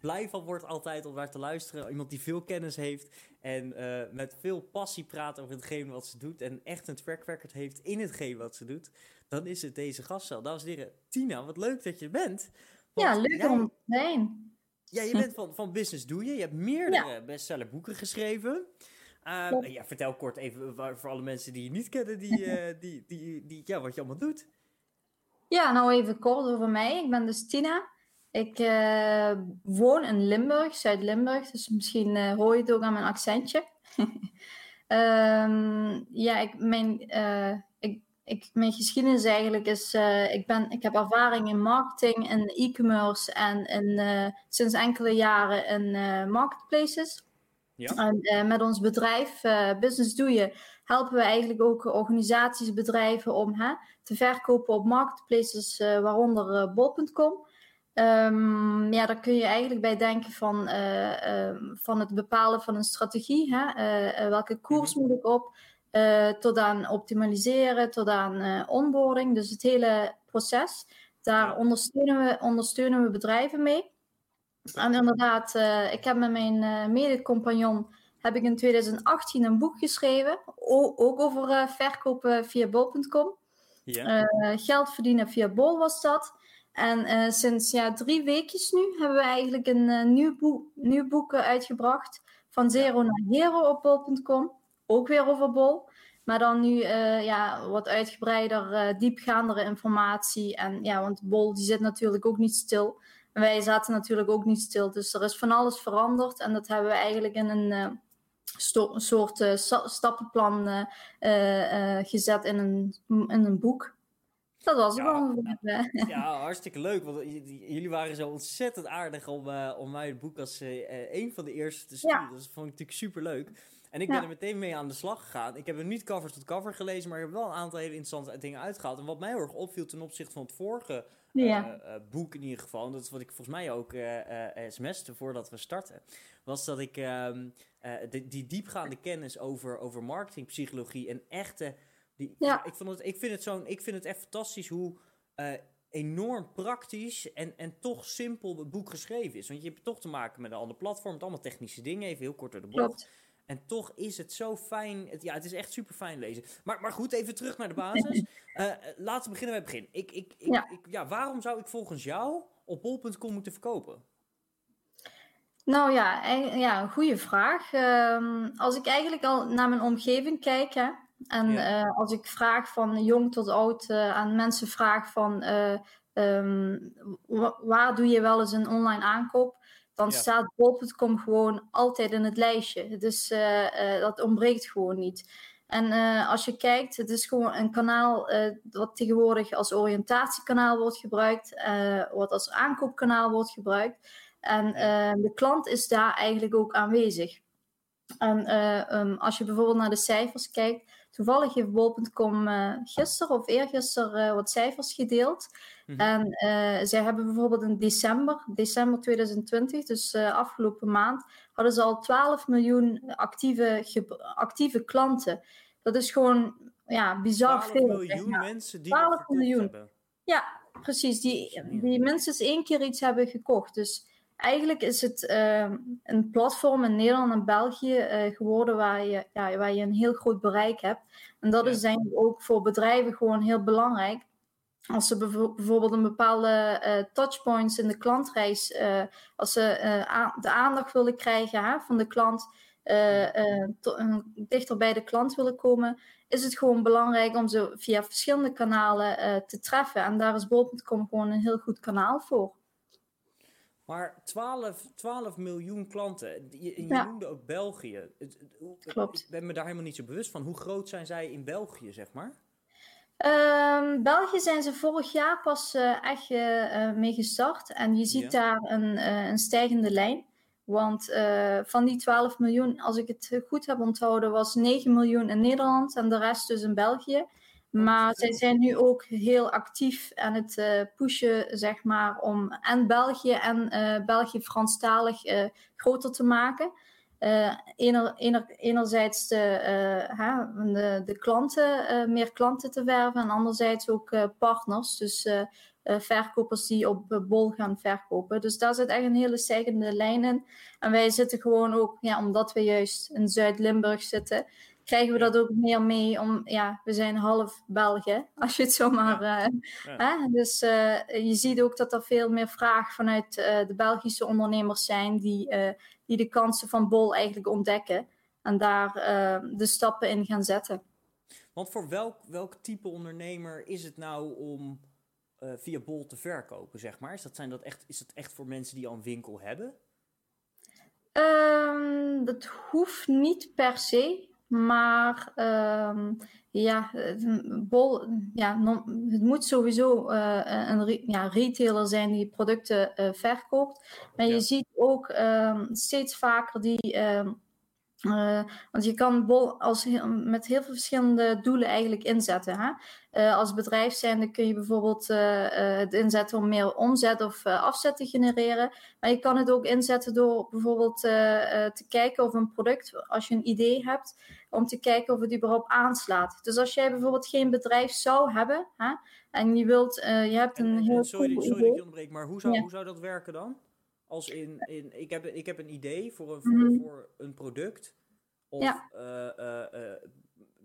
blij van word altijd om naar te luisteren. Iemand die veel kennis heeft en uh, met veel passie praat over hetgeen wat ze doet. En echt een track record heeft in hetgeen wat ze doet. Dan is het deze gastcel. Dames en heren, Tina, wat leuk dat je er bent. ja, leuk om te zijn. Ja, je bent van, van Business Doe Je. Je hebt meerdere ja. bestsellerboeken geschreven. Uh, ja, vertel kort even voor alle mensen die je niet kennen, die, uh, die, die, die, ja, wat je allemaal doet. Ja, nou even kort over mij. Ik ben dus Tina. Ik uh, woon in Limburg, Zuid-Limburg, dus misschien uh, hoor je het ook aan mijn accentje. um, ja, ik, mijn, uh, ik, ik, mijn geschiedenis eigenlijk is, ik, ben, ik heb ervaring in marketing en e-commerce en in, sinds enkele jaren in marketplaces. Ja. En met ons bedrijf Business Doe Je helpen we eigenlijk ook organisaties, bedrijven om hè, te verkopen op marketplaces, waaronder bol.com. Um, ja, daar kun je eigenlijk bij denken van, uh, uh, van het bepalen van een strategie. Hè? Uh, welke koers moet ik op? tot aan optimaliseren, tot aan onboarding. Dus het hele proces. Daar ondersteunen we, ondersteunen we bedrijven mee. En inderdaad, ik heb met mijn mede-compagnon heb ik in 2018 een boek geschreven. Ook over verkopen via bol.com. Ja. geld verdienen via bol was dat. En uh, sinds ja, drie weekjes nu hebben we eigenlijk een uh, nieuw, boek, nieuw boek uitgebracht. Van Zero naar Hero op bol.com. Ook weer over bol. Maar dan nu uh, ja, wat uitgebreider, diepgaandere informatie. En ja, want bol die zit natuurlijk ook niet stil. En wij zaten natuurlijk ook niet stil. Dus er is van alles veranderd. En dat hebben we eigenlijk in een soort stappenplan gezet in een, in een boek. Dat was ja, gewoon. Ja, hartstikke leuk. Want jullie waren zo ontzettend aardig om, uh, om mij het boek als uh, een van de eerste te sturen. Ja. Dat vond ik natuurlijk super leuk. En ik ben er meteen mee aan de slag gegaan. Ik heb hem niet cover tot cover gelezen, maar ik heb wel een aantal hele interessante dingen uitgehaald. En wat mij heel erg opviel ten opzichte van het vorige boek in ieder geval, en dat is wat ik volgens mij ook sms'te voordat we starten, was dat ik ehm, die, die diepgaande kennis over, over marketingpsychologie en echte ja. ik, vond het, ik, vind het zo'n, ik vind het echt fantastisch hoe uh, enorm praktisch en, en toch simpel het boek geschreven is. Want je hebt toch te maken met een ander platform, met allemaal technische dingen, even heel kort door de bocht. En toch is het zo fijn. Het, ja, het is echt super fijn lezen. Maar, maar goed, even terug naar de basis. uh, laten we beginnen bij het begin. Ik, ik, ik, ja. Ik, ja, waarom zou ik volgens jou op bol.com moeten verkopen? Nou ja, ja een goede vraag. Um, als ik eigenlijk al naar mijn omgeving kijk, hè, en uh, als ik vraag van jong tot oud uh, aan mensen vraag van uh, um, waar doe je wel eens een online aankoop, dan ja. staat bol.com gewoon altijd in het lijstje. Dus dat ontbreekt gewoon niet. En als je kijkt, het is gewoon een kanaal wat tegenwoordig als oriëntatiekanaal wordt gebruikt, wat als aankoopkanaal wordt gebruikt. En de klant is daar eigenlijk ook aanwezig. En um, als je bijvoorbeeld naar de cijfers kijkt, Toevallig heeft bol.com uh, gisteren of eergisteren uh, wat cijfers gedeeld. Mm-hmm. En uh, zij hebben bijvoorbeeld in december, december 2020, dus afgelopen maand, hadden ze al 12 miljoen actieve, actieve klanten. Dat is gewoon ja, bizar 12 veel. miljoen mensen die 12 miljoen. Hebben. Ja, precies. Die, die minstens één keer iets hebben gekocht. Dus eigenlijk is het uh, een platform in Nederland en België uh, geworden waar je, ja, waar je een heel groot bereik hebt. En dat is denk ik ook voor bedrijven gewoon heel belangrijk. Als ze bijvoorbeeld een bepaalde uh, touchpoints in de klantreis, als ze de aandacht willen krijgen hè, van de klant, dichter bij de klant willen komen, is het gewoon belangrijk om ze via verschillende kanalen te treffen. En daar is bol.com gewoon een heel goed kanaal voor. Maar 12, 12 miljoen klanten. Je, je noemde ook België. Klopt. Ik ben me daar helemaal niet zo bewust van. Hoe groot zijn zij in België, zeg maar? Um, België zijn ze vorig jaar pas uh, echt uh, mee gestart. En je ziet ja. daar een, uh, een stijgende lijn. Want van die 12 miljoen, als ik het goed heb onthouden, was 9 miljoen in Nederland en de rest dus in België. Maar zij zijn nu ook heel actief aan het uh, pushen, zeg maar, om en België en uh, België Franstalig uh, groter te maken. Ener, ener, enerzijds de, de, de, klanten, meer klanten te werven en anderzijds ook partners, dus verkopers die op Bol gaan verkopen. Dus daar zit echt een hele stijgende lijn in. En wij zitten gewoon ook, ja, omdat we juist in Zuid-Limburg zitten, krijgen we dat ook meer mee om, ja, we zijn half Belgen, als je het zomaar. Ja. Uh, Hè? Dus uh, je ziet ook dat er veel meer vraag vanuit uh, de Belgische ondernemers zijn die, die de kansen van Bol eigenlijk ontdekken en daar de stappen in gaan zetten. Want voor welk, welk type ondernemer is het nou om via Bol te verkopen, zeg maar? Is dat, zijn dat echt, is dat echt voor mensen die al een winkel hebben? Um, dat hoeft niet per se. Maar um, ja, bol, ja het moet sowieso uh, een ja, retailer zijn die producten uh, verkoopt. Maar ja. je ziet ook um, steeds vaker die. Um, uh, want je kan bol als, met heel veel verschillende doelen eigenlijk inzetten. Hè? Uh, als bedrijf zijnde kun je bijvoorbeeld uh, het inzetten om meer omzet of afzet te genereren. Maar je kan het ook inzetten door bijvoorbeeld te kijken of een product, als je een idee hebt, om te kijken of het überhaupt aanslaat. Dus als jij bijvoorbeeld geen bedrijf zou hebben hè, en je wilt, je hebt een en, heel. Sorry, cool sorry dat je onderbreekt, maar hoe zou, ja. hoe zou dat werken dan? Als in, in ik, heb, ik heb een idee voor een, voor, mm -hmm. voor een product. Of, ja. Uh, uh,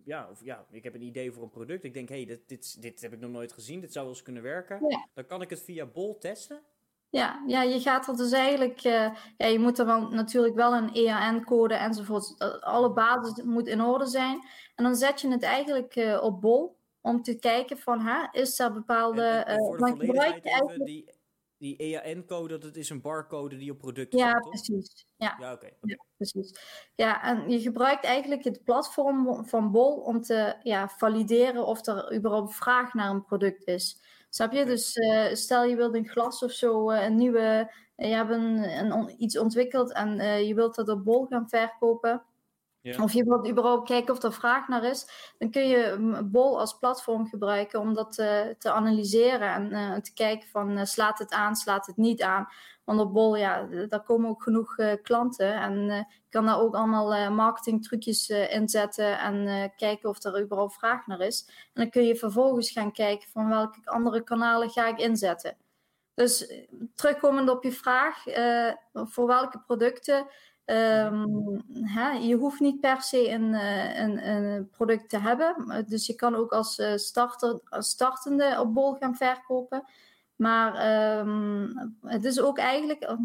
ja, of ja, ik heb een idee voor een product. Ik denk, hé, hey, dit, dit, dit heb ik nog nooit gezien. Dit zou wel eens kunnen werken. Ja. Dan kan ik het via Bol testen. Ja, ja, je gaat er dus eigenlijk, uh, ja, je moet er wel, natuurlijk wel een EAN-code enzovoort. Alle basis moet in orde zijn. En dan zet je het eigenlijk uh, op bol om te kijken van, hè, is er bepaalde... En, en voor de volledigheid even, die, die EAN-code, dat is een barcode die op producten ja, staat, precies. Ja, ja oké. Okay. Ja, precies. Ja, en je gebruikt eigenlijk het platform van Bol om te ja, valideren of er überhaupt vraag naar een product is. Snap je? Dus uh, stel je wilt een glas of zo, uh, een nieuwe, uh, je hebt een, een, iets ontwikkeld en je wilt dat op Bol gaan verkopen. Of je wilt überhaupt kijken of er vraag naar is, dan kun je Bol als platform gebruiken om dat uh, te analyseren en uh, te kijken van uh, slaat het aan, slaat het niet aan. Want op Bol, ja, daar komen ook genoeg klanten en je kan daar ook allemaal marketingtrucjes inzetten en kijken of er überhaupt vraag naar is. En dan kun je vervolgens gaan kijken van welke andere kanalen ga ik inzetten. Dus terugkomend op je vraag, voor welke producten Um, hè, je hoeft niet per se een, een, een, product te hebben. Dus je kan ook als, starter, als startende op Bol gaan verkopen. Maar um, het is ook eigenlijk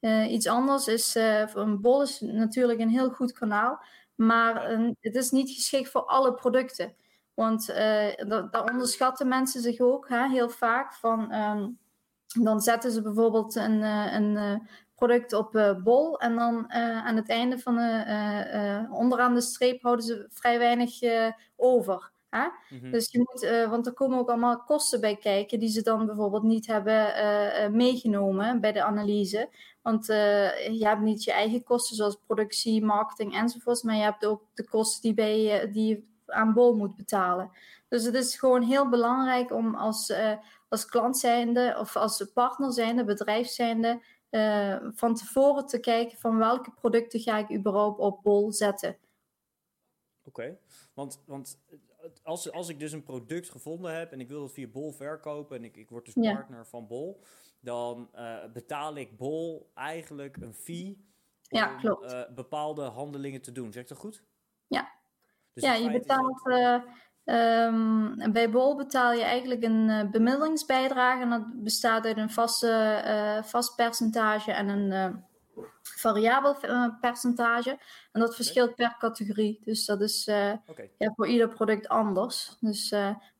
uh, iets anders. Is, een Bol is natuurlijk een heel goed kanaal. Maar het is niet geschikt voor alle producten. Want daar onderschatten mensen zich ook hè, heel vaak. Van, dan zetten ze bijvoorbeeld een, een product op uh, bol. En dan uh, aan het einde van de, uh, onderaan de streep houden ze vrij weinig over. Hè? Mm-hmm. Dus je moet, want er komen ook allemaal kosten bij kijken die ze dan bijvoorbeeld niet hebben meegenomen bij de analyse. Want je hebt niet je eigen kosten zoals productie, marketing enzovoorts, maar je hebt ook de kosten die, bij, die je aan bol moet betalen. Dus het is gewoon heel belangrijk om als, als klant zijnde of als partner zijnde, bedrijf zijnde, uh, van tevoren te kijken van welke producten ga ik überhaupt op bol zetten. Oké, okay. want, want als, als ik dus een product gevonden heb en ik wil het via bol verkopen en ik, ik word dus ja. partner van bol, dan uh, betaal ik bol eigenlijk een fee om ja, klopt. Uh, bepaalde handelingen te doen. Zeg ik dat goed? Ja, dus ja je betaalt... Dat... Um, bij Bol betaal je eigenlijk een uh, bemiddelingsbijdrage en dat bestaat uit een vaste, uh, vast percentage en een uh, variabel percentage. En dat verschilt okay. per categorie. Dus dat is okay. ja, voor ieder product anders. Dus,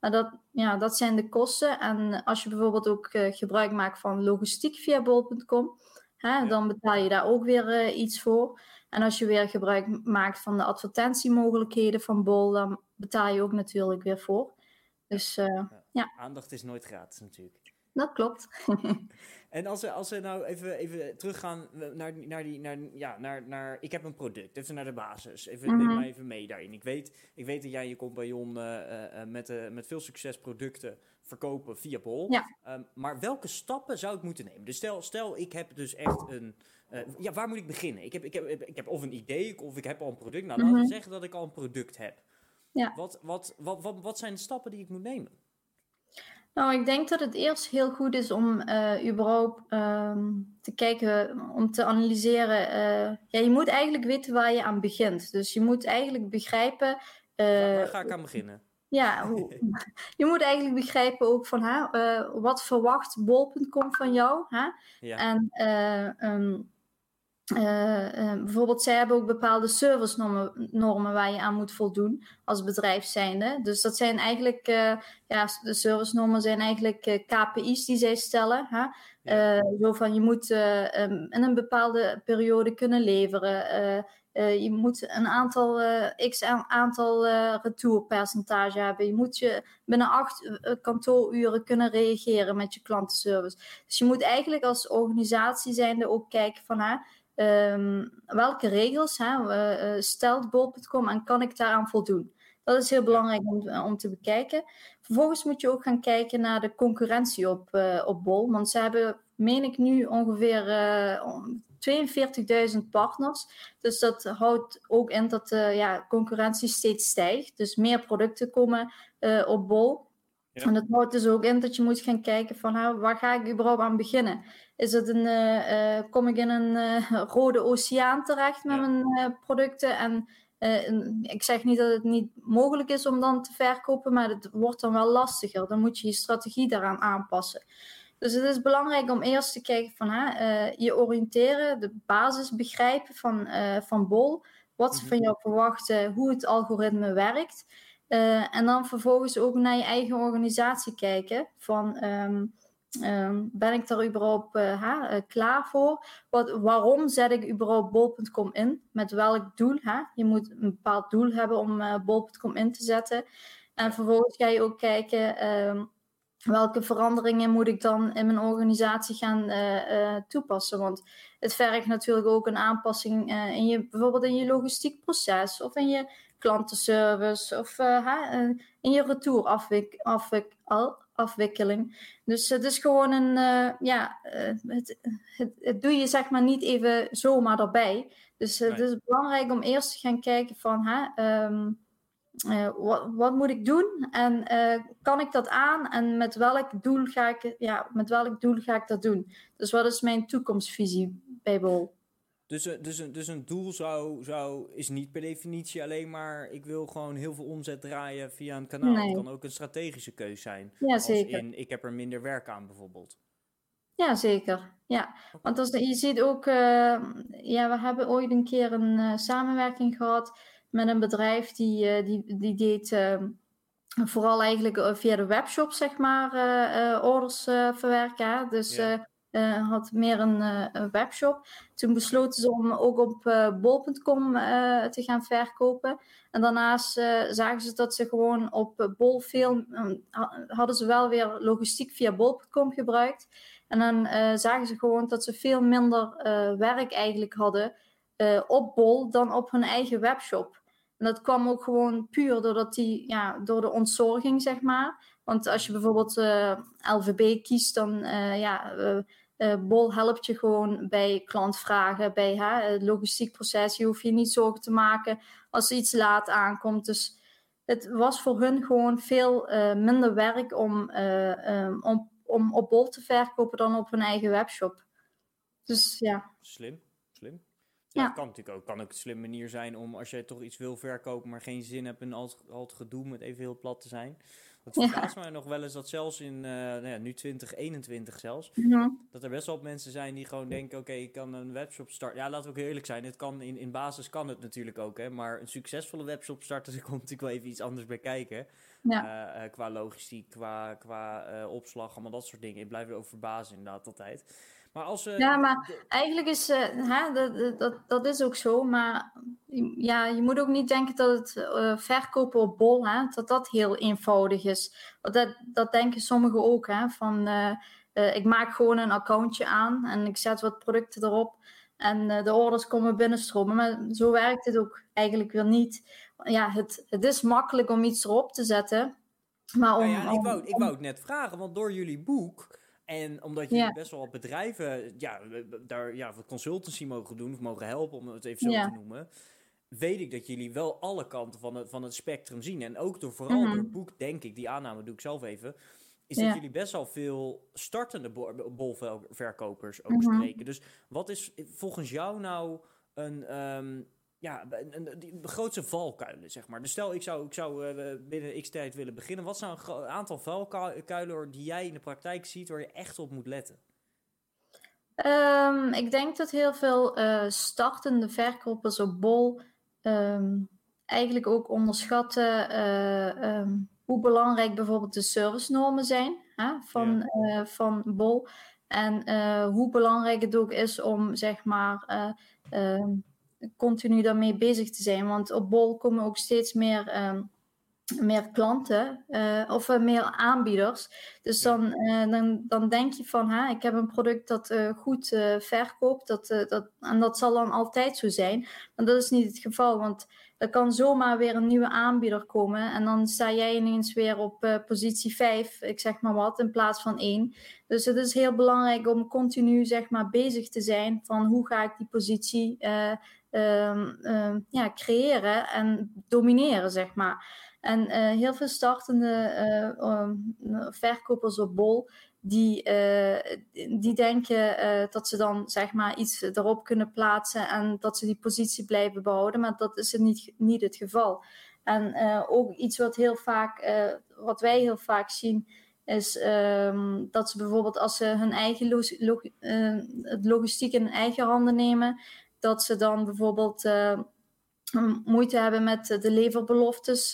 maar dat, ja, dat zijn de kosten. En als je bijvoorbeeld ook gebruik maakt van logistiek via bol.com, ja. dan betaal je daar ook weer iets voor. En als je weer gebruik maakt van de advertentiemogelijkheden van Bol, dan betaal je ook natuurlijk weer voor. Dus uh, ja. Aandacht is nooit gratis natuurlijk. dat klopt. En als we, als we nou even, even teruggaan naar, naar die, naar, ja, naar, naar, ik heb een product, even naar de basis. Even, Neem mhm. me even mee daarin. Ik weet, ik weet dat jij je compagnon uh, met, uh, met veel succes producten verkopen via Bol. Ja. Um, maar welke stappen zou ik moeten nemen? Dus stel, stel ik heb dus echt een, ja, waar moet ik beginnen? Ik heb, ik, heb, ik heb of een idee of ik heb al een product. Nou, dan mm zeggen dat ik al een product heb. Ja. Wat, wat, wat, wat, wat zijn de stappen die ik moet nemen? Nou, ik denk dat het eerst heel goed is om uh, überhaupt ehm, te kijken, om te analyseren. Uh, ja, je moet eigenlijk weten waar je aan begint. Dus je moet eigenlijk begrijpen. Uh, waar, ga ik aan beginnen? Ja, je moet eigenlijk begrijpen ook van hè, wat verwacht bol.com van jou. Hè? Ja. En um, uh, bijvoorbeeld, zij hebben ook bepaalde service normen, waar je aan moet voldoen als bedrijf zijnde. Dus dat zijn eigenlijk, uh, ja, de service normen zijn eigenlijk KPI's die zij stellen. Hè? zo van, je moet um, in een bepaalde periode kunnen leveren. je moet een aantal, x aantal retourpercentage hebben. Je moet je binnen acht kantooruren kunnen reageren met je klantenservice. Dus je moet eigenlijk als organisatie zijnde ook kijken van... Um, welke regels hè, uh, stelt bol.com en kan ik daaraan voldoen? Dat is heel belangrijk om, om, te bekijken. Vervolgens moet je ook gaan kijken naar de concurrentie op, uh, op Bol. Want ze hebben, meen ik nu, ongeveer uh, 42.000 partners. Dus dat houdt ook in dat de ja, concurrentie steeds stijgt. Dus meer producten komen op Bol. En dat houdt dus ook in dat je moet gaan kijken van waar ga ik überhaupt aan beginnen? Is het een, uh, kom ik in een uh, rode oceaan terecht met mijn producten? En ik zeg niet dat het niet mogelijk is om dan te verkopen, maar het wordt dan wel lastiger. Dan moet je je strategie daaraan aanpassen. Dus het is belangrijk om eerst te kijken van je oriënteren, de basis begrijpen van, van Bol. Wat ze mhm. van jou verwachten, hoe het algoritme werkt. En dan vervolgens ook naar je eigen organisatie kijken. Van um, um, ben ik daar überhaupt uh, ha, klaar voor? Wat, waarom zet ik überhaupt bol.com in? Met welk doel? Je moet een bepaald doel hebben om uh, bol.com in te zetten. En vervolgens ga je ook kijken um, welke veranderingen moet ik dan in mijn organisatie gaan toepassen. Want het vergt natuurlijk ook een aanpassing in je, bijvoorbeeld in je logistiek proces of in je klantenservice of in je retourafwikkeling. Dus het is gewoon een, uh, ja, uh, het, het, het, doe je zeg maar niet even zomaar erbij. Dus het is belangrijk om eerst te gaan kijken van, hè, um, wat, wat, moet ik doen en kan ik dat aan en met welk doel ga ik, ja, met welk doel ga ik dat doen? Dus wat is mijn toekomstvisie bij Bol? Dus, eh, dus, een, dus een doel zou, zou, is niet per definitie alleen maar... ik wil gewoon heel veel omzet draaien via een kanaal. Het kan ook een strategische keus zijn. Ja, zeker. In, ik heb er minder werk aan bijvoorbeeld. Ja, zeker. Ja, want als, je ziet ook... Uh, ja, we hebben ooit een keer een uh, samenwerking gehad... met een bedrijf die, uh, die, die deed... Ehm, vooral eigenlijk via de webshop, zeg maar, orders verwerken. Dus... Ja uh, had meer een, uh, een, webshop. Toen besloten ze om ook op uh, bol.com te gaan verkopen. En daarnaast zagen ze dat ze gewoon op bol veel... hadden ze wel weer logistiek via bol.com gebruikt. En dan zagen ze gewoon dat ze veel minder werk eigenlijk hadden op bol dan op hun eigen webshop. En dat kwam ook gewoon puur doordat die, ja, door de ontzorging, zeg maar. Want als je bijvoorbeeld LVB kiest, dan ja, uh, Bol helpt je gewoon bij klantvragen, bij hè, het logistiek proces. Je hoeft je niet zorgen te maken als er iets laat aankomt. Dus het was voor hun gewoon veel uh, minder werk om, uh, um, om, om op Bol te verkopen dan op hun eigen webshop. Dus ja. Slim, slim. Ja, ja. kan natuurlijk ook. Kan ook een slim manier zijn om als jij toch iets wil verkopen, maar geen zin hebt in al, al het gedoe met even heel plat te zijn het verbaast ja. mij nog wel eens dat zelfs in, uh, nou ja, nu 2021 zelfs, ja. dat er best wel mensen zijn die gewoon denken, oké, ik kan een webshop starten. Ja, laten we ook eerlijk zijn, het kan, in, in basis kan het natuurlijk ook, hè, maar een succesvolle webshop starten, er komt natuurlijk wel even iets anders bij kijken. Ja. Uh, uh, qua logistiek, qua, qua opslag, allemaal dat soort dingen. Ik blijf er ook verbazen inderdaad altijd. Maar als, uh, ja, maar eigenlijk is uh, hè, dat, dat, dat is ook zo. Maar ja, je moet ook niet denken dat het uh, verkopen op bol, hè, dat dat heel eenvoudig is. Dat, dat denken sommigen ook. Hè, van, ik maak gewoon een accountje aan en ik zet wat producten erop. En de orders komen binnenstromen. Maar zo werkt het ook eigenlijk weer niet. Ja, het, het is makkelijk om iets erop te zetten. Maar om, nou ja, ik, wou, ik wou het net vragen, want door jullie boek en omdat je best wel bedrijven ja, daar ja, consultancy mogen doen of mogen helpen, om het even zo te noemen, weet ik dat jullie wel alle kanten van het, van het spectrum zien. En ook door vooral door het mhm. boek, denk ik, die aanname doe ik zelf even, is dat jullie best wel veel startende bolverkopers ook mhm. spreken. Dus wat is volgens jou nou een, ehm, ja, de grootste valkuilen, zeg maar. Dus stel, ik zou, ik zou uh, binnen x tijd willen beginnen. Wat zijn een aantal valkuilen die jij in de praktijk ziet waar je echt op moet letten? Um, ik denk dat heel veel uh, startende verkopers op bol um, eigenlijk ook onderschatten uh, um, hoe belangrijk bijvoorbeeld de servicenormen zijn hè, van, ja. van bol. En hoe belangrijk het ook is om zeg maar continu daarmee bezig te zijn. Want op Bol komen ook steeds meer, ehm, meer klanten uh, of uh, meer aanbieders. Dus dan, uh, dan, dan denk je van, hè, ik heb een product dat goed verkoopt. Dat, dat, en dat zal dan altijd zo zijn. Maar dat is niet het geval, want er kan zomaar weer een nieuwe aanbieder komen. En dan sta jij ineens weer op positie 5, ik zeg maar wat, in plaats van 1. Dus het is heel belangrijk om continu zeg maar, bezig te zijn van hoe ga ik die positie um, um, ja, creëren en domineren, zeg maar. En uh, heel veel startende um, verkopers op bol, die, uh, die denken dat ze dan zeg maar iets erop kunnen plaatsen en dat ze die positie blijven behouden, maar dat is niet, niet het geval. En ook iets wat heel vaak, wat wij heel vaak zien, is um, dat ze bijvoorbeeld als ze hun eigen log log logistiek in hun eigen handen nemen, dat ze dan bijvoorbeeld moeite hebben met de leverbeloftes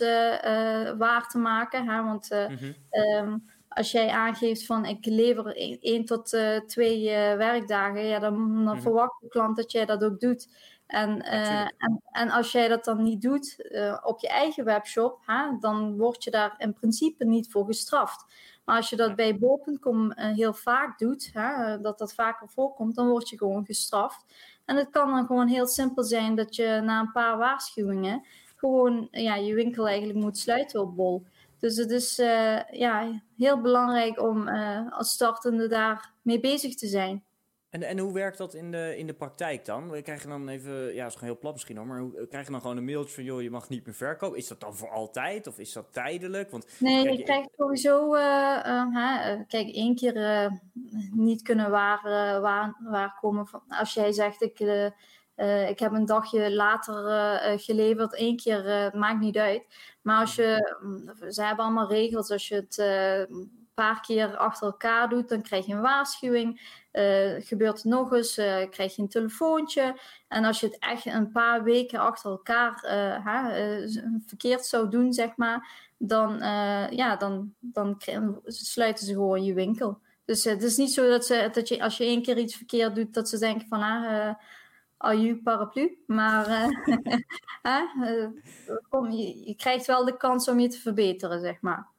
waar te maken. Hè? Want mm um, als jij aangeeft van ik lever 1 tot 2 werkdagen, ja, dan, dan mm -hmm. verwacht de klant dat jij dat ook doet. En, en, en, als jij dat dan niet doet op je eigen webshop, hè, dan word je daar in principe niet voor gestraft. Maar als je dat bij bol.com heel vaak doet, hè, dat dat vaker voorkomt, dan word je gewoon gestraft. En het kan dan gewoon heel simpel zijn dat je na een paar waarschuwingen gewoon ja, je winkel eigenlijk moet sluiten op Bol. Dus het is uh, ja, heel belangrijk om uh, als startende daar mee bezig te zijn. En, en hoe werkt dat in de, in de praktijk dan? We krijgen dan even, ja, dat is gewoon heel plat misschien hoor, maar hoe, krijg je dan gewoon een mailtje van, joh, je mag niet meer verkopen? Is dat dan voor altijd of is dat tijdelijk? Want, nee, kijk, je krijgt sowieso, uh, kijk, één keer niet kunnen waar, waar, waar komen. Van, als jij zegt, ik, ik heb een dagje later geleverd, één keer, maakt niet uit. Maar als je, mm, ze hebben allemaal regels, als je het paar keer achter elkaar doet, dan krijg je een waarschuwing. Gebeurt het nog eens, krijg je een telefoontje. En als je het echt een paar weken achter elkaar verkeerd zou doen, zeg maar, dan, ja, dan, dan sluiten ze gewoon je winkel. Dus het is niet zo dat, ze, dat je als je één keer iets verkeerd doet, dat ze denken van ah, aju paraplu. Maar kom, je, je krijgt wel de kans om je te verbeteren, zeg maar.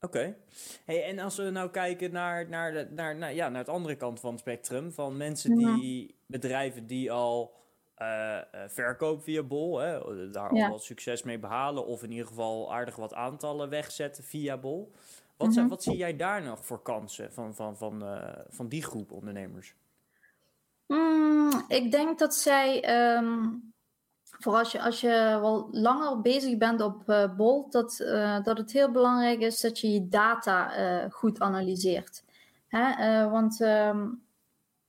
Oké. Hey, en als we nou kijken naar, naar, de, naar, naar, ja, naar het andere kant van het spectrum, van mensen die, bedrijven die al uh, verkoop via Bol, hè, daar al wat succes mee behalen, of in ieder geval aardig wat aantallen wegzetten via Bol. Wat, zijn, mhm. wat zie jij daar nog voor kansen van, van, van, uh, van die groep ondernemers? Mm, ik denk dat zij um, voor als je, als je wel langer bezig bent op uh, Bol, dat, uh, dat het heel belangrijk is dat je je data uh, goed analyseert. Hè? want um,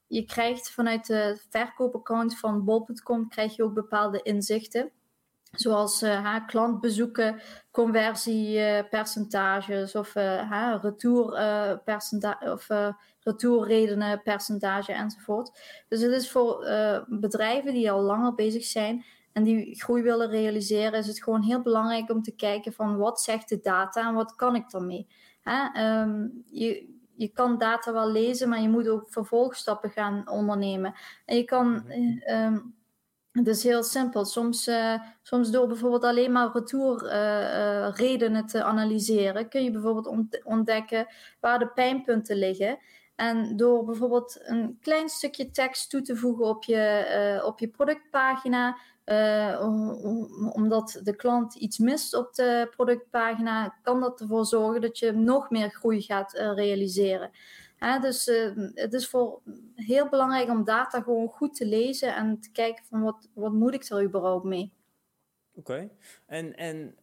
je krijgt vanuit de verkoopaccount van bol.com krijg je ook bepaalde inzichten. Zoals klantbezoeken, conversiepercentages of retourpercentage of retourredenen, percentage enzovoort. Dus het is voor bedrijven die al langer bezig zijn, en die groei willen realiseren, is het gewoon heel belangrijk om te kijken van wat zegt de data en wat kan ik daarmee. Hè? Um, je, je kan data wel lezen, maar je moet ook vervolgstappen gaan ondernemen. En je kan, um, het is heel simpel. Soms, uh, soms door bijvoorbeeld alleen maar retourredenen uh, uh, te analyseren, kun je bijvoorbeeld ontdekken waar de pijnpunten liggen. En door bijvoorbeeld een klein stukje tekst toe te voegen op je, op je productpagina, omdat de klant iets mist op de productpagina, kan dat ervoor zorgen dat je nog meer groei gaat realiseren dus het is voor heel belangrijk om data gewoon goed te lezen en te kijken van wat, wat moet ik er überhaupt mee. Oké, en, en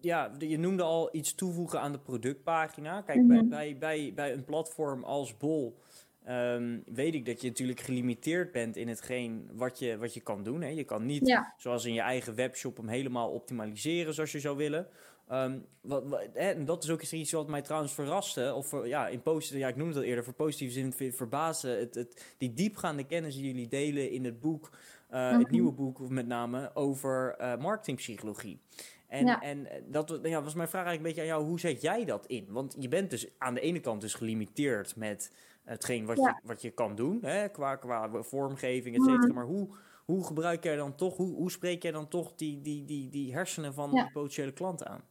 ja, je noemde al iets toevoegen aan de productpagina. Kijk, mm -hmm. bij, bij, bij een platform als Bol um, weet ik dat je natuurlijk gelimiteerd bent in hetgeen wat je, wat je kan doen. Hè. Je kan niet, ja. zoals in je eigen webshop, hem helemaal optimaliseren zoals je zou willen. Um, wat, wat, en dat is ook iets wat mij trouwens verraste. Of ja, in positieve, ja, ik noemde dat eerder, voor positieve zin verbazen. Het, het, die diepgaande kennis die jullie delen in het boek, uh, het nieuwe boek met name, over uh, marketingpsychologie. En, ja. en dat ja, was mijn vraag eigenlijk een beetje aan jou. Hoe zet jij dat in? Want je bent dus aan de ene kant dus gelimiteerd met hetgeen wat, ja. je, wat je kan doen. Hè, qua, qua vormgeving, et cetera. Maar hoe, hoe gebruik jij dan toch, hoe, hoe spreek jij dan toch die, die, die, die hersenen van ja. potentiële klanten aan?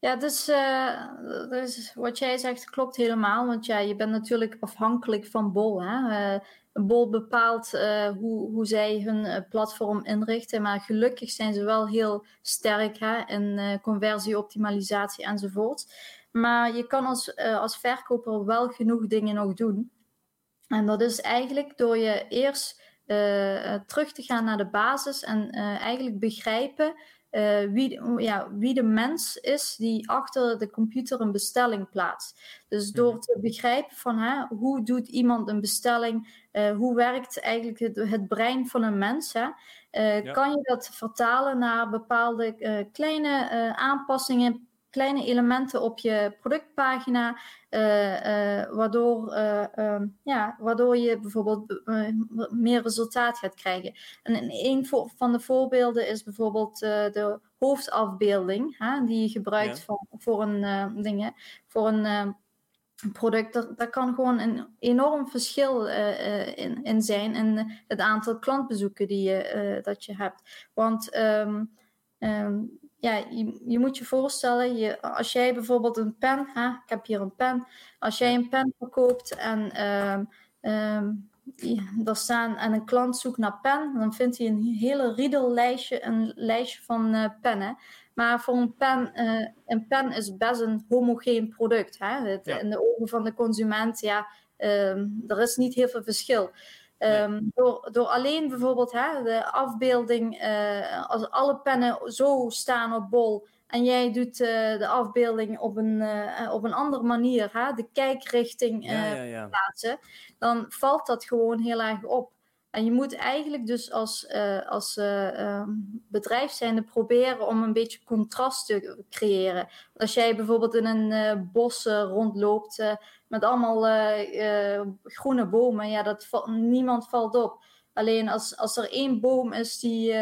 Ja, dus, uh, dus wat jij zegt klopt helemaal. Want ja, je bent natuurlijk afhankelijk van Bol. Hè? Uh, Bol bepaalt uh, hoe, hoe zij hun platform inrichten. Maar gelukkig zijn ze wel heel sterk hè? in conversieoptimalisatie enzovoort. Maar je kan als, als verkoper wel genoeg dingen nog doen. En dat is eigenlijk door je eerst terug te gaan naar de basis en eigenlijk begrijpen uh, wie, ja, wie de mens is die achter de computer een bestelling plaatst. Dus door mhm. te begrijpen van hè, hoe doet iemand een bestelling, uh, hoe werkt eigenlijk het, het, brein van een mens, hè, uh, ja. kan je dat vertalen naar bepaalde kleine aanpassingen kleine elementen op je productpagina, uh, uh, waardoor, uh, ja, waardoor je bijvoorbeeld meer resultaat gaat krijgen. En een van de voorbeelden is bijvoorbeeld de hoofdafbeelding, hè, die je gebruikt ja. voor, voor een ding, voor een product. Daar, daar, kan gewoon een enorm verschil in, in zijn in het aantal klantbezoeken die je, dat je hebt. Want um, um, ja, je, je, moet je voorstellen, je, als jij bijvoorbeeld een pen, hè, ik heb hier een pen, als jij een pen verkoopt en uh, daar staan en een klant zoekt naar pen, dan vindt hij een hele riedellijstje, een lijstje van uh, pennen. Maar voor een pen, uh, een pen is best een homogeen product. Hè? Het, ja. In de ogen van de consument, ja, uh, er is niet heel veel verschil. Um, door, door alleen bijvoorbeeld hè, de afbeelding, uh, als alle pennen zo staan op bol en jij doet uh, de afbeelding op een, uh, op een andere manier, hè, de kijkrichting ja, ja, ja. plaatsen, dan valt dat gewoon heel erg op. En je moet eigenlijk dus als, uh, als uh, bedrijf zijnde proberen om een beetje contrast te creëren. Als jij bijvoorbeeld in een uh, bos rondloopt met allemaal groene bomen, ja, dat niemand valt op. Alleen als, als er één boom is die,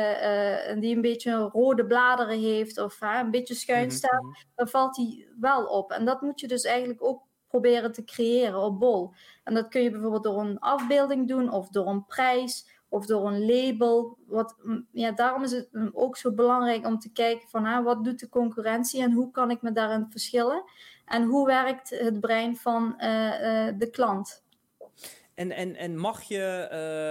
die een beetje rode bladeren heeft of een beetje schuin mhm, staat, mm -hmm. dan valt die wel op. En dat moet je dus eigenlijk ook proberen te creëren op bol. En dat kun je bijvoorbeeld door een afbeelding doen of door een prijs of door een label. Wat, ja, daarom is het ook zo belangrijk om te kijken van ah, wat doet de concurrentie en hoe kan ik me daarin verschillen. En hoe werkt het brein van uh, uh, de klant. En, en, en mag je,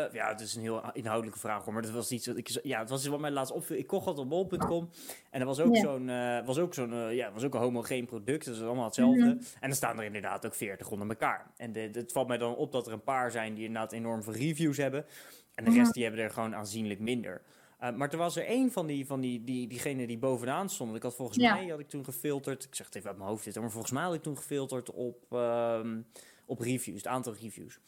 uh, ja, het is een heel inhoudelijke vraag hoor, maar dat was iets wat ik, ja, het was wat mij laatst opviel. Ik kocht dat op bol.com en er was ook ja. zo'n, uh, was ook zo'n, uh, ja, was ook een homogeen product, dus allemaal hetzelfde. Mm -hmm. En er staan er inderdaad ook 40 onder elkaar. En de, het valt mij dan op dat er een paar zijn die inderdaad enorm veel reviews hebben. En de rest -hmm. die hebben er gewoon aanzienlijk minder. maar er was er één van die, van die, die, diegene die bovenaan stond. Ik had volgens ja. mij, had ik toen gefilterd, ik zeg het even uit mijn hoofd dit, maar volgens mij had ik toen gefilterd op, um, op reviews, het aantal reviews.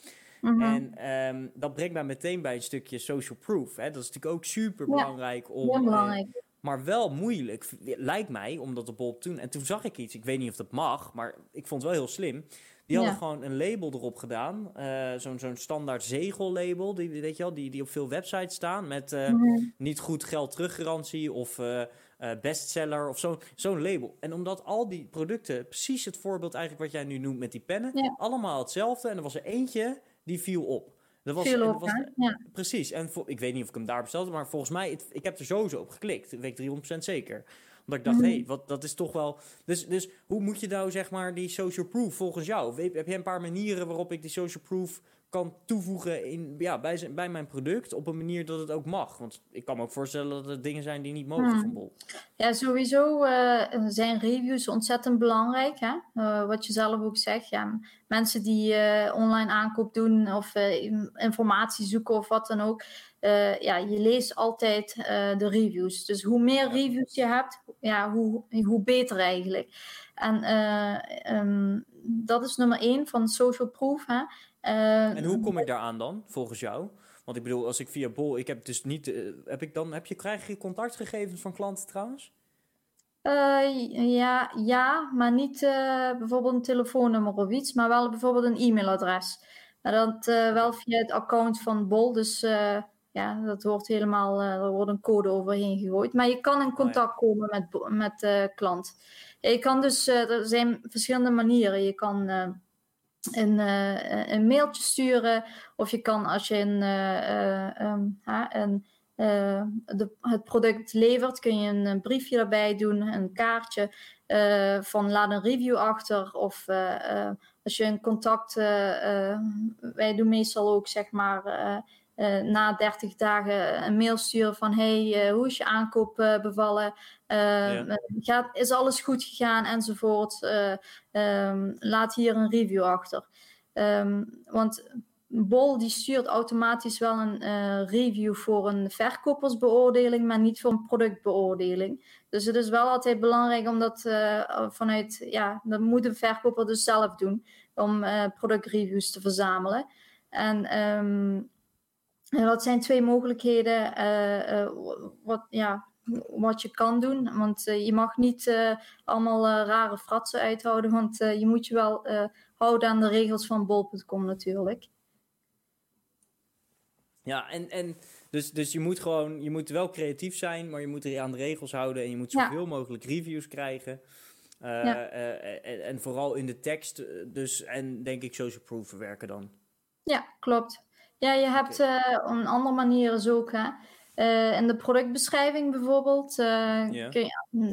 Mm -hmm. En um, dat brengt mij meteen bij een stukje social proof. Hè? Dat is natuurlijk ook super belangrijk. Ja, om, belangrijk. Uh, maar wel moeilijk, lijkt mij, om dat de bol te doen. En toen zag ik iets, ik weet niet of dat mag, maar ik vond het wel heel slim. Die hadden ja. gewoon een label erop gedaan. Uh, Zo'n zo'n standaard zegellabel, die, weet je wel, die, die op veel websites staan. Met uh, mm -hmm. niet goed geld teruggarantie of uh, bestseller of zo'n zo label. En omdat al die producten, precies het voorbeeld eigenlijk wat jij nu noemt met die pennen, ja. allemaal hetzelfde. En er was er eentje die viel op. Dat was, viel op, was, ja. Precies. En voor, ik weet niet of ik hem daar bestelde, maar volgens mij, het, ik heb er sowieso op geklikt. Weet ik 300% zeker. Omdat ik dacht, hé, hey, wat dat is toch wel. Dus, dus hoe moet je nou zeg maar die social proof volgens jou? Heb je een paar manieren waarop ik die social proof kan toevoegen in, ja, bij, bij mijn product op een manier dat het ook mag. Want ik kan me ook voorstellen dat er dingen zijn die niet mogen hmm. van Bol. Ja, sowieso uh, zijn reviews ontzettend belangrijk. Hè? Uh, wat je zelf ook zegt. Ja, mensen die uh, online aankoop doen of informatie zoeken of wat dan ook. ja, je leest altijd de reviews. Dus hoe meer reviews je hebt, ja, hoe, hoe beter eigenlijk. En um, dat is nummer één van social proof. Hè? En hoe kom ik daaraan dan, volgens jou? Want ik bedoel, als ik via Bol, ik heb dus niet, uh, heb ik dan, heb je, krijg je contactgegevens van klanten trouwens? Uh, ja, ja, maar niet uh, bijvoorbeeld een telefoonnummer of iets, maar wel bijvoorbeeld een e-mailadres. Maar dat wel via het account van Bol, dus ja, dat wordt helemaal, er wordt een code overheen gegooid. Maar je kan in oh, contact komen met, met de klant. je kan dus, er zijn verschillende manieren. Je kan een, uh, een mailtje sturen. Of je kan als je een, uh, um, een de, het product levert, kun je een, briefje erbij doen, een kaartje van laat een review achter. Of als je een contact, wij doen meestal ook zeg maar na 30 dagen een mail sturen van hey, hoe is je aankoop uh, bevallen? gaat, is alles goed gegaan enzovoort. Um, laat hier een review achter. Um, want Bol die stuurt automatisch wel een review voor een verkopersbeoordeling, maar niet voor een productbeoordeling. Dus het is wel altijd belangrijk om dat vanuit, ja, dat moet een verkoper dus zelf doen, om productreviews te verzamelen. En um, dat zijn twee mogelijkheden uh, uh, wat, ja, wat je kan doen. Want uh, je mag niet allemaal rare fratsen uithouden, want je moet je wel houden aan de regels van bol.com natuurlijk. Ja, en, en dus, dus je moet gewoon, je moet wel creatief zijn, maar je moet er aan de regels houden en je moet zoveel ja. mogelijk reviews krijgen. Ja. En, en, vooral in de tekst, dus en denk ik social proof verwerken dan. Ja, klopt. Ja, je hebt uh, op een andere manier is ook. Hè? Uh, in de productbeschrijving bijvoorbeeld, uh, je,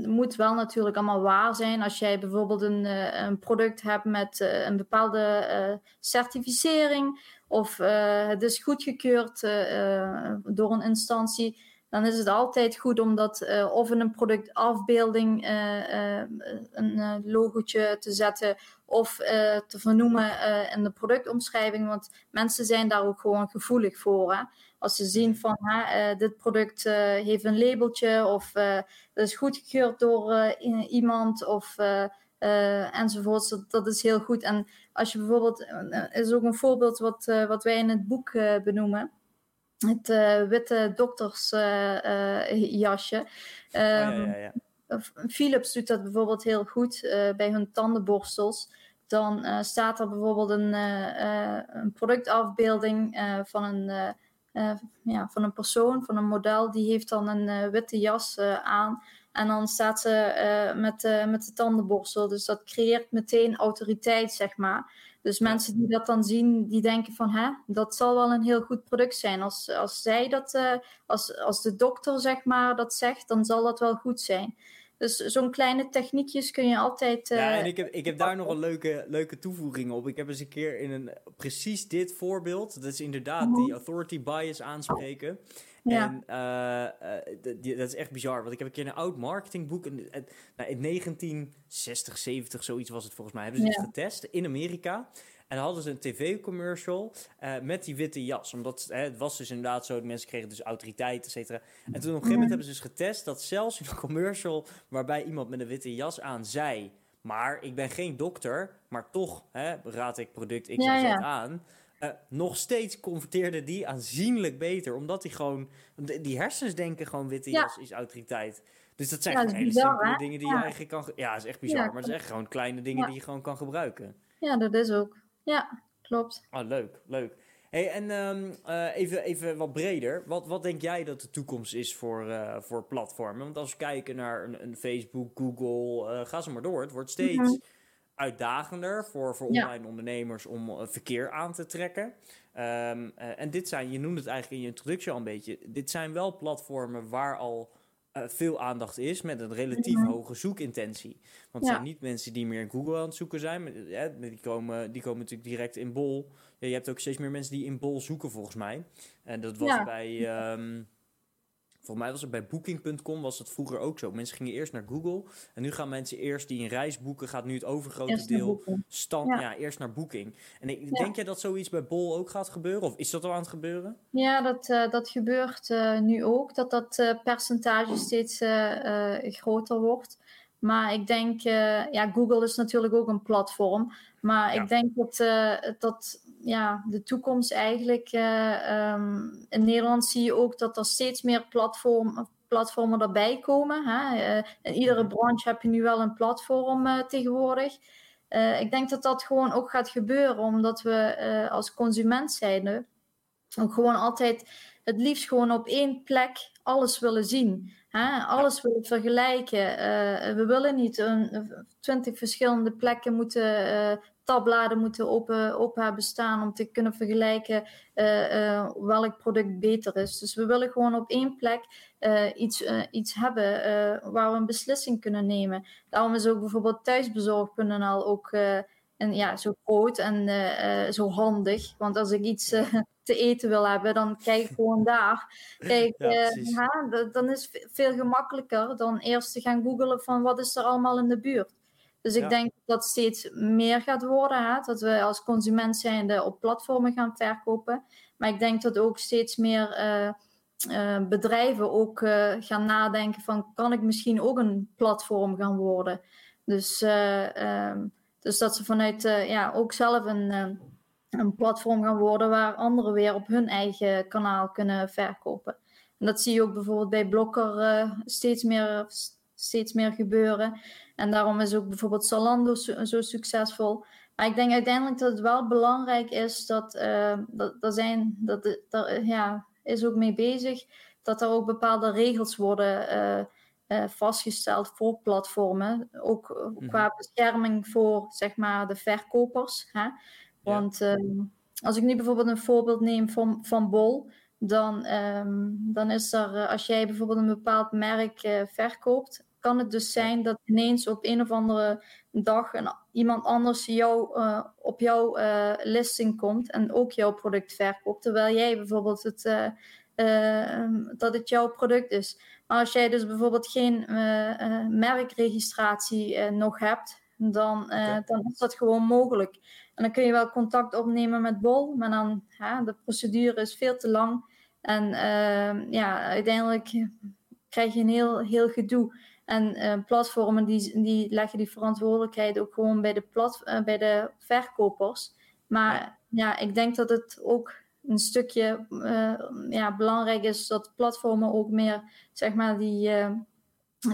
moet wel natuurlijk allemaal waar zijn. Als jij bijvoorbeeld een, een product hebt met een bepaalde certificering of het is goedgekeurd door een instantie, dan is het altijd goed om dat of in een productafbeelding een logotje te zetten of te vernoemen in de productomschrijving, want mensen zijn daar ook gewoon gevoelig voor. Hè? Als ze zien van dit product heeft een labeltje of het is goedgekeurd door iemand of enzovoort, dat, dat, is heel goed. En als je bijvoorbeeld, is ook een voorbeeld wat, wat wij in het boek benoemen het uh, witte doktersjasje. Uh, uh, oh, ja, ja, ja. Philips doet dat bijvoorbeeld heel goed bij hun tandenborstels. Dan staat er bijvoorbeeld een, een productafbeelding van, een, ja, van een persoon, van een model. Die heeft dan een witte jas aan. En dan staat ze met, met de tandenborstel. Dus dat creëert meteen autoriteit, zeg maar. Dus mensen die dat dan zien, die denken van, hè, dat zal wel een heel goed product zijn. Als, als zij dat, uh, als, als de dokter zeg maar dat zegt, dan zal dat wel goed zijn. Dus zo'n kleine techniekjes kun je altijd. Uh, ja, en ik heb, ik heb daar nog een leuke, leuke toevoeging op. Ik heb eens een keer in een precies dit voorbeeld. Dat is inderdaad mhm. die authority bias aanspreken. Ja. En uh, dat is echt bizar. Want ik heb een keer een oud marketingboek. Nou, in 1960, 70, zoiets was het volgens mij. Hebben ze ja. getest in Amerika. En hadden ze een tv-commercial uh, met die witte jas. Omdat hè, het was dus inderdaad zo, de mensen kregen dus autoriteit, et cetera. En toen op een gegeven moment hebben ze dus getest dat zelfs in een commercial waarbij iemand met een witte jas aan zei... Maar ik ben geen dokter, maar toch hè, raad ik product X ja, ja. aan. Uh, nog steeds converteerde die aanzienlijk beter. Omdat hij gewoon... Die hersens denken gewoon witte jas is autoriteit. Dus dat zijn ja, gewoon hele simpele dingen die je eigenlijk kan... Ja, dat is echt bizar. maar het is echt gewoon kleine dingen die je gewoon kan gebruiken. Ja, dat is ook. Ja, klopt. Ah, leuk, leuk. Hey, en um, uh, even, even wat breder. Wat, wat denk jij dat de toekomst is voor, uh, voor platformen? Want als we kijken naar een, een Facebook, Google, uh, ga ze maar door. Het wordt steeds mm -hmm. uitdagender voor, voor online ja. ondernemers om verkeer aan te trekken. Um, en dit zijn, je noemde het eigenlijk in je introductie al een beetje, dit zijn wel platformen waar al veel aandacht is met een relatief mhm. hoge zoekintentie. Want het zijn niet mensen die meer in Google aan het zoeken zijn. die, komen, die komen natuurlijk direct in Bol. Ja, je hebt ook steeds meer mensen die in Bol zoeken, volgens mij. En dat was bij... Ehm, Volgens mij was het bij Booking.com was het vroeger ook zo. Mensen gingen eerst naar Google. En nu gaan mensen eerst die een reis boeken, gaat nu het overgrote deel stand, ja. eerst naar Booking. En denk jij dat zoiets bij Bol ook gaat gebeuren? Of is dat al aan het gebeuren? Ja, dat, uh, dat gebeurt uh, nu ook. Dat dat uh, percentage steeds groter wordt. Maar ik denk, ja, Google is natuurlijk ook een platform. Maar ik denk dat, dat ja, de toekomst eigenlijk. Uh, um, in Nederland zie je ook dat er steeds meer platform, platformen erbij komen. Hè? In iedere mhm. branche heb je nu wel een platform uh, tegenwoordig. ik denk dat dat gewoon ook gaat gebeuren, omdat we als consument zijn ook gewoon altijd het liefst gewoon op één plek alles willen zien. Hè? Alles willen vergelijken. we willen niet twintig verschillende plekken moeten tabbladen moeten open, open hebben staan om te kunnen vergelijken uh, welk product beter is. Dus we willen gewoon op één plek iets, iets hebben waar we een beslissing kunnen nemen. Daarom is ook bijvoorbeeld thuisbezorg.nl ook en, ja, zo groot en zo handig. Want als ik iets te eten wil hebben, dan kijk gewoon daar. Kijk, ja, dan is het veel gemakkelijker dan eerst te gaan googelen van wat is er allemaal in de buurt. Dus ik denk dat het steeds meer gaat worden. Hè? Dat we als consument zijnde op platformen gaan verkopen. Maar ik denk dat ook steeds meer uh, uh, bedrijven ook gaan nadenken van... kan ik misschien ook een platform gaan worden? Dus, um, dus dat ze vanuit ja, ook zelf een, een platform gaan worden... waar anderen weer op hun eigen kanaal kunnen verkopen. En dat zie je ook bijvoorbeeld bij Blokker steeds meer steeds meer gebeuren. En daarom is ook bijvoorbeeld Zalando zo, succesvol. Maar ik denk uiteindelijk dat het wel belangrijk is dat, uh, dat er zijn, dat er ja, is ook mee bezig, dat er ook bepaalde regels worden uh, vastgesteld voor platformen. Ook mhm. qua bescherming voor zeg maar de verkopers. Hè? Want ehm, als ik nu bijvoorbeeld een voorbeeld neem van, van Bol, dan, um, dan is er, als jij bijvoorbeeld een bepaald merk verkoopt, kan het dus zijn dat ineens op een of andere dag een, iemand anders jou, uh, op jouw uh, listing komt en ook jouw product verkoopt, terwijl jij bijvoorbeeld het, uh, dat het jouw product is. Maar als jij dus bijvoorbeeld geen merkregistratie nog hebt, dan, dan is dat gewoon mogelijk. En dan kun je wel contact opnemen met Bol, maar dan de procedure is veel te lang. En ja, uiteindelijk krijg je een heel, heel gedoe. En uh, platformen die, die leggen die verantwoordelijkheid ook gewoon bij de, plat, uh, bij de verkopers. Maar ja. ik denk dat het ook een stukje uh, ja, belangrijk is dat platformen ook meer zeg maar, die,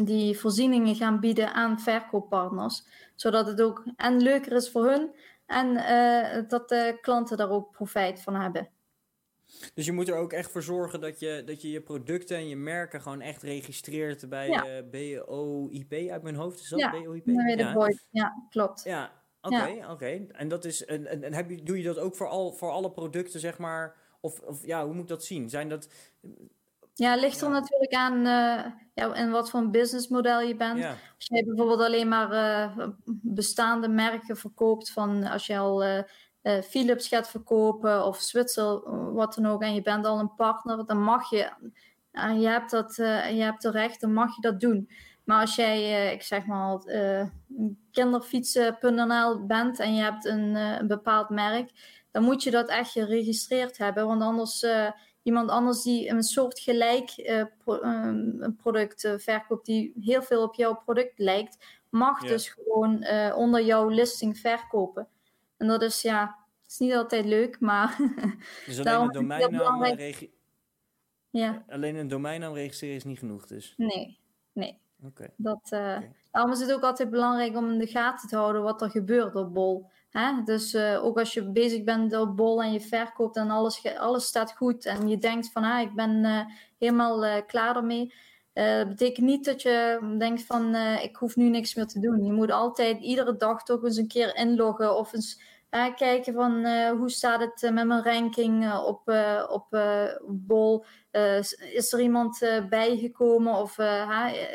die voorzieningen gaan bieden aan verkooppartners. Zodat het ook en leuker is voor hun en dat de klanten daar ook profijt van hebben. Dus je moet er ook echt voor zorgen dat je dat je, je producten en je merken gewoon echt registreert bij ja. eh, BOIP uit mijn hoofd. Is dat ja, BOIP? Ja. ja, klopt. Ja, oké, oké. En dat is en, en, en heb je, doe je dat ook voor, al, voor alle producten, zeg maar? Of, of ja, hoe moet ik dat zien? Zijn dat. Ja, ligt er natuurlijk aan uh, ja, in wat voor een businessmodel je bent. Als je bijvoorbeeld alleen maar uh, bestaande merken verkoopt, van als je al uh, Philips gaat verkopen of Zwitser, wat dan ook, en je bent al een partner, dan mag je, uh, je, hebt dat, je hebt de recht, dan mag je dat doen. Maar als jij, ik zeg maar, kinderfietsen.nl bent en je hebt een, een, bepaald merk, dan moet je dat echt geregistreerd hebben, want anders iemand anders die een soort gelijk pro een product verkoopt die heel veel op jouw product lijkt, mag dus gewoon onder jouw listing verkopen. En dat is ja, is niet altijd leuk, maar. Dus alleen een domeinnaam, regi- ja. alleen een domeinnaam registreren is niet genoeg, dus. Nee, nee. Oké. Dat, uh, Daarom is het ook altijd belangrijk om in de gaten te houden wat er gebeurt op Bol. Hè? Dus uh, ook als je bezig bent op Bol en je verkoopt en alles, alles staat goed en je denkt van ah, ik ben uh, helemaal klaar ermee. dat betekent niet dat je denkt van ik hoef nu niks meer te doen. Je moet altijd iedere dag toch eens een keer inloggen of eens kijken van hoe staat het met mijn ranking op, op Bol. is er iemand bijgekomen of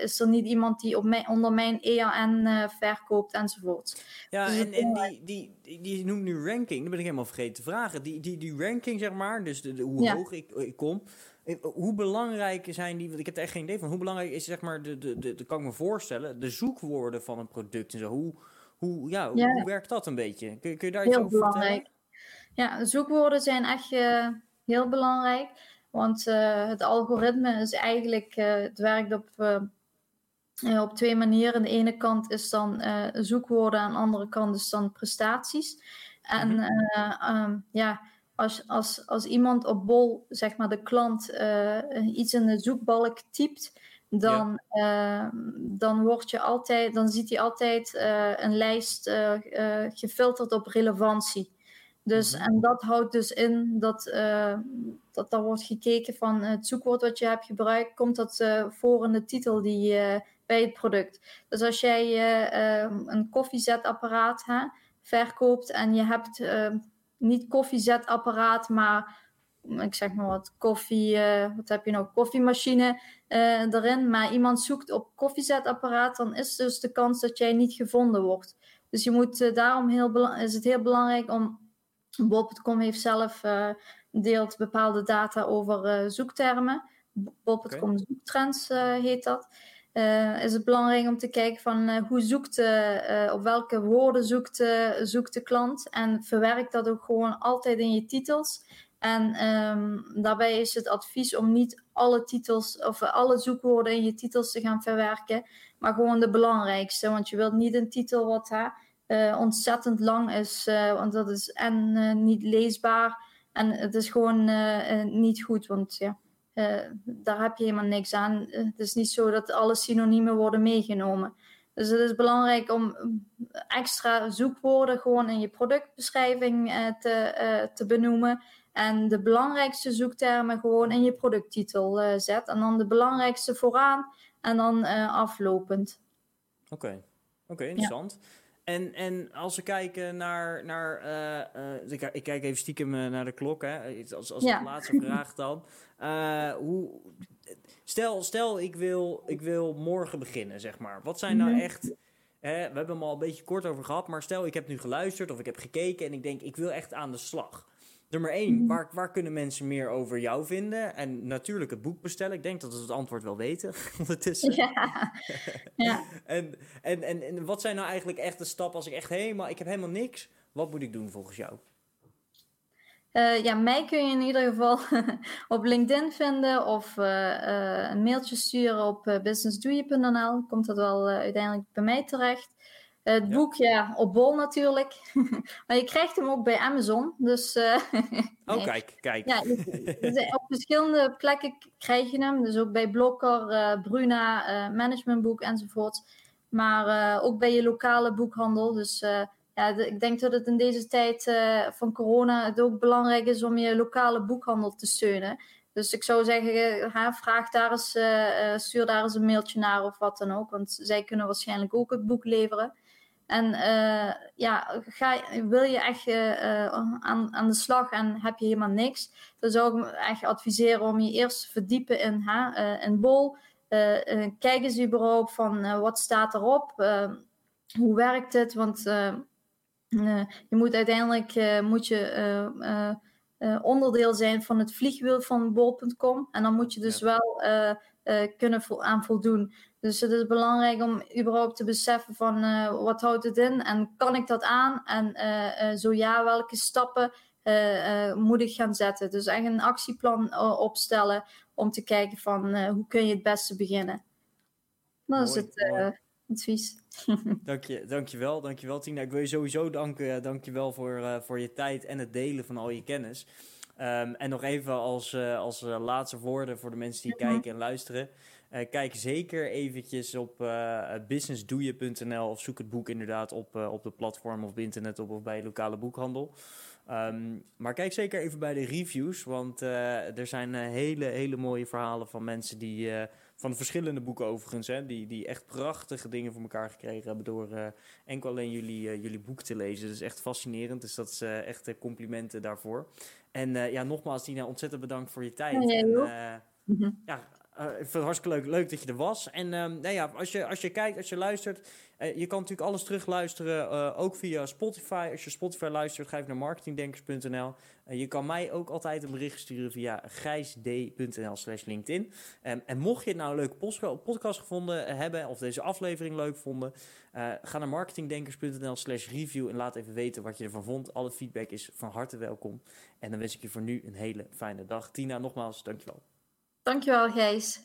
is er niet iemand die op mijn, onder mijn EAN verkoopt enzovoort. Ja, dus en, en die, die, die, die noemt nu ranking, dat ben ik helemaal vergeten te vragen. Die, die, die ranking zeg maar, dus de, hoe hoog ik, ik kom... Hoe belangrijk zijn die, want ik heb er echt geen idee van, hoe belangrijk is zeg maar, de, de, de, de kan ik me voorstellen, de zoekwoorden van een product en zo. Hoe, hoe, ja, hoe werkt dat een beetje? Kun, kun je daar iets over belangrijk. vertellen? Ja, zoekwoorden zijn echt uh, heel belangrijk, want uh, het algoritme is eigenlijk, uh, het werkt op, op twee manieren. Aan de ene kant is dan zoekwoorden, aan de andere kant is dan prestaties. En mm um, ja als, als, als iemand op bol, zeg maar de klant, iets in de zoekbalk typt, dan, ja. uh, dan, word je altijd, dan ziet hij altijd uh, een lijst gefilterd op relevantie. Dus, mm -hmm. En dat houdt dus in dat, dat er wordt gekeken van het zoekwoord wat je hebt gebruikt, komt dat voor in de titel die, bij het product. Dus als jij een koffiezetapparaat hè, verkoopt en je hebt niet koffiezetapparaat, maar ik zeg maar wat, koffie, uh, wat heb je nog, koffiemachine uh, erin. Maar iemand zoekt op koffiezetapparaat, dan is dus de kans dat jij niet gevonden wordt. Dus je moet uh, daarom heel is het heel belangrijk om, Bob.com heeft zelf deelt bepaalde data over zoektermen. Bob.com okay. zoektrends heet dat. Is het belangrijk om te kijken van hoe zoekt, op welke woorden zoekt, zoekt de klant en verwerk dat ook gewoon altijd in je titels. En um, daarbij is het advies om niet alle titels of alle zoekwoorden in je titels te gaan verwerken, maar gewoon de belangrijkste. Want je wilt niet een titel wat ontzettend lang is, want dat is en niet leesbaar en het is gewoon niet goed. Want ja, daar heb je helemaal niks aan. Het is niet zo dat alle synoniemen worden meegenomen. Dus het is belangrijk om extra zoekwoorden gewoon in je productbeschrijving te, te benoemen. En de belangrijkste zoektermen gewoon in je producttitel zet. En dan de belangrijkste vooraan en dan aflopend. Oké, okay. oké, okay, interessant. Ja. En, en als we kijken naar. naar uh, uh, ik, ik, kijk even stiekem naar de klok, hè, als, als ja. laatste vraag dan. Hoe, stel, stel ik, wil, ik wil morgen beginnen, zeg maar. Wat zijn nou mhm. echt. Hè, we hebben hem al een beetje kort over gehad, maar stel ik heb nu geluisterd of ik heb gekeken en ik denk ik wil echt aan de slag. Nummer 1, mhm. waar, waar kunnen mensen meer over jou vinden? En natuurlijk het boek bestellen. Ik denk dat we het antwoord wel weten ondertussen. Ja. ja. en, en, en, en wat zijn nou eigenlijk echt de stappen als ik echt helemaal... Ik heb helemaal niks. Wat moet ik doen volgens jou? Uh, ja, mij kun je in ieder geval op LinkedIn vinden of uh, uh, een mailtje sturen op businessdoeje.nl. Komt dat wel uiteindelijk bij mij terecht. Het boek, ja, op bol natuurlijk. maar je krijgt hem ook bij Amazon. Dus, uh, oh, kijk, kijk. Ja, op verschillende plekken krijg je hem. Dus ook bij Blokker, uh, Bruna, uh, Managementboek enzovoort. Maar ook bij je lokale boekhandel. Dus ja, de, ik denk dat het in deze tijd van corona het ook belangrijk is om je lokale boekhandel te steunen. Dus ik zou zeggen, ha, vraag daar eens, stuur daar eens een mailtje naar of wat dan ook. Want zij kunnen waarschijnlijk ook het boek leveren. En uh, ja, ga, wil je echt uh, aan, aan de slag en heb je helemaal niks, dan zou ik echt adviseren om je eerst te verdiepen in, uh, in Bol. kijk eens überhaupt van wat staat erop, hoe werkt het, want je moet uiteindelijk moet je, onderdeel zijn van het vliegwiel van bol.com en dan moet je dus wel kunnen vo aan voldoen. Dus het is belangrijk om überhaupt te beseffen van uh, wat houdt het in en kan ik dat aan? En uh, uh, zo ja, welke stappen moet ik gaan zetten? Dus echt een actieplan opstellen om te kijken van hoe kun je het beste beginnen. Dat mooi, is het advies. dank je, dankjewel, dankjewel Tina. Ik wil je sowieso danken, dankjewel voor, voor je tijd en het delen van al je kennis. Um, en nog even als, als laatste woorden voor de mensen die mm -hmm. kijken en luisteren. Uh, kijk zeker eventjes op uh, businessdoeje.nl of zoek het boek inderdaad op, uh, op de platform of op internet op, of bij lokale boekhandel. Um, maar kijk zeker even bij de reviews, want er zijn hele, hele mooie verhalen van mensen die van de verschillende boeken overigens, hè, die, die echt prachtige dingen voor elkaar gekregen hebben door enkel alleen jullie, jullie boek te lezen. Dat is echt fascinerend, dus dat is echt complimenten daarvoor. En ja, nogmaals Tina, ontzettend bedankt voor je tijd. Ja, en, ja, uh, ik vind het hartstikke leuk, leuk dat je er was. En um, nou ja, als je, als je kijkt, als je luistert, uh, je kan natuurlijk alles terugluisteren, uh, ook via Spotify. Als je Spotify luistert, ga even naar marketingdenkers.nl. je kan mij ook altijd een bericht sturen via gijsd.nl slash LinkedIn. Um, en mocht je het nou een leuke podcast gevonden hebben, of deze aflevering leuk vonden, ga naar marketingdenkers.nl slash review en laat even weten wat je ervan vond. Alle feedback is van harte welkom. En dan wens ik je voor nu een hele fijne dag. Tina, nogmaals, dankjewel. Dankjewel, Gijs.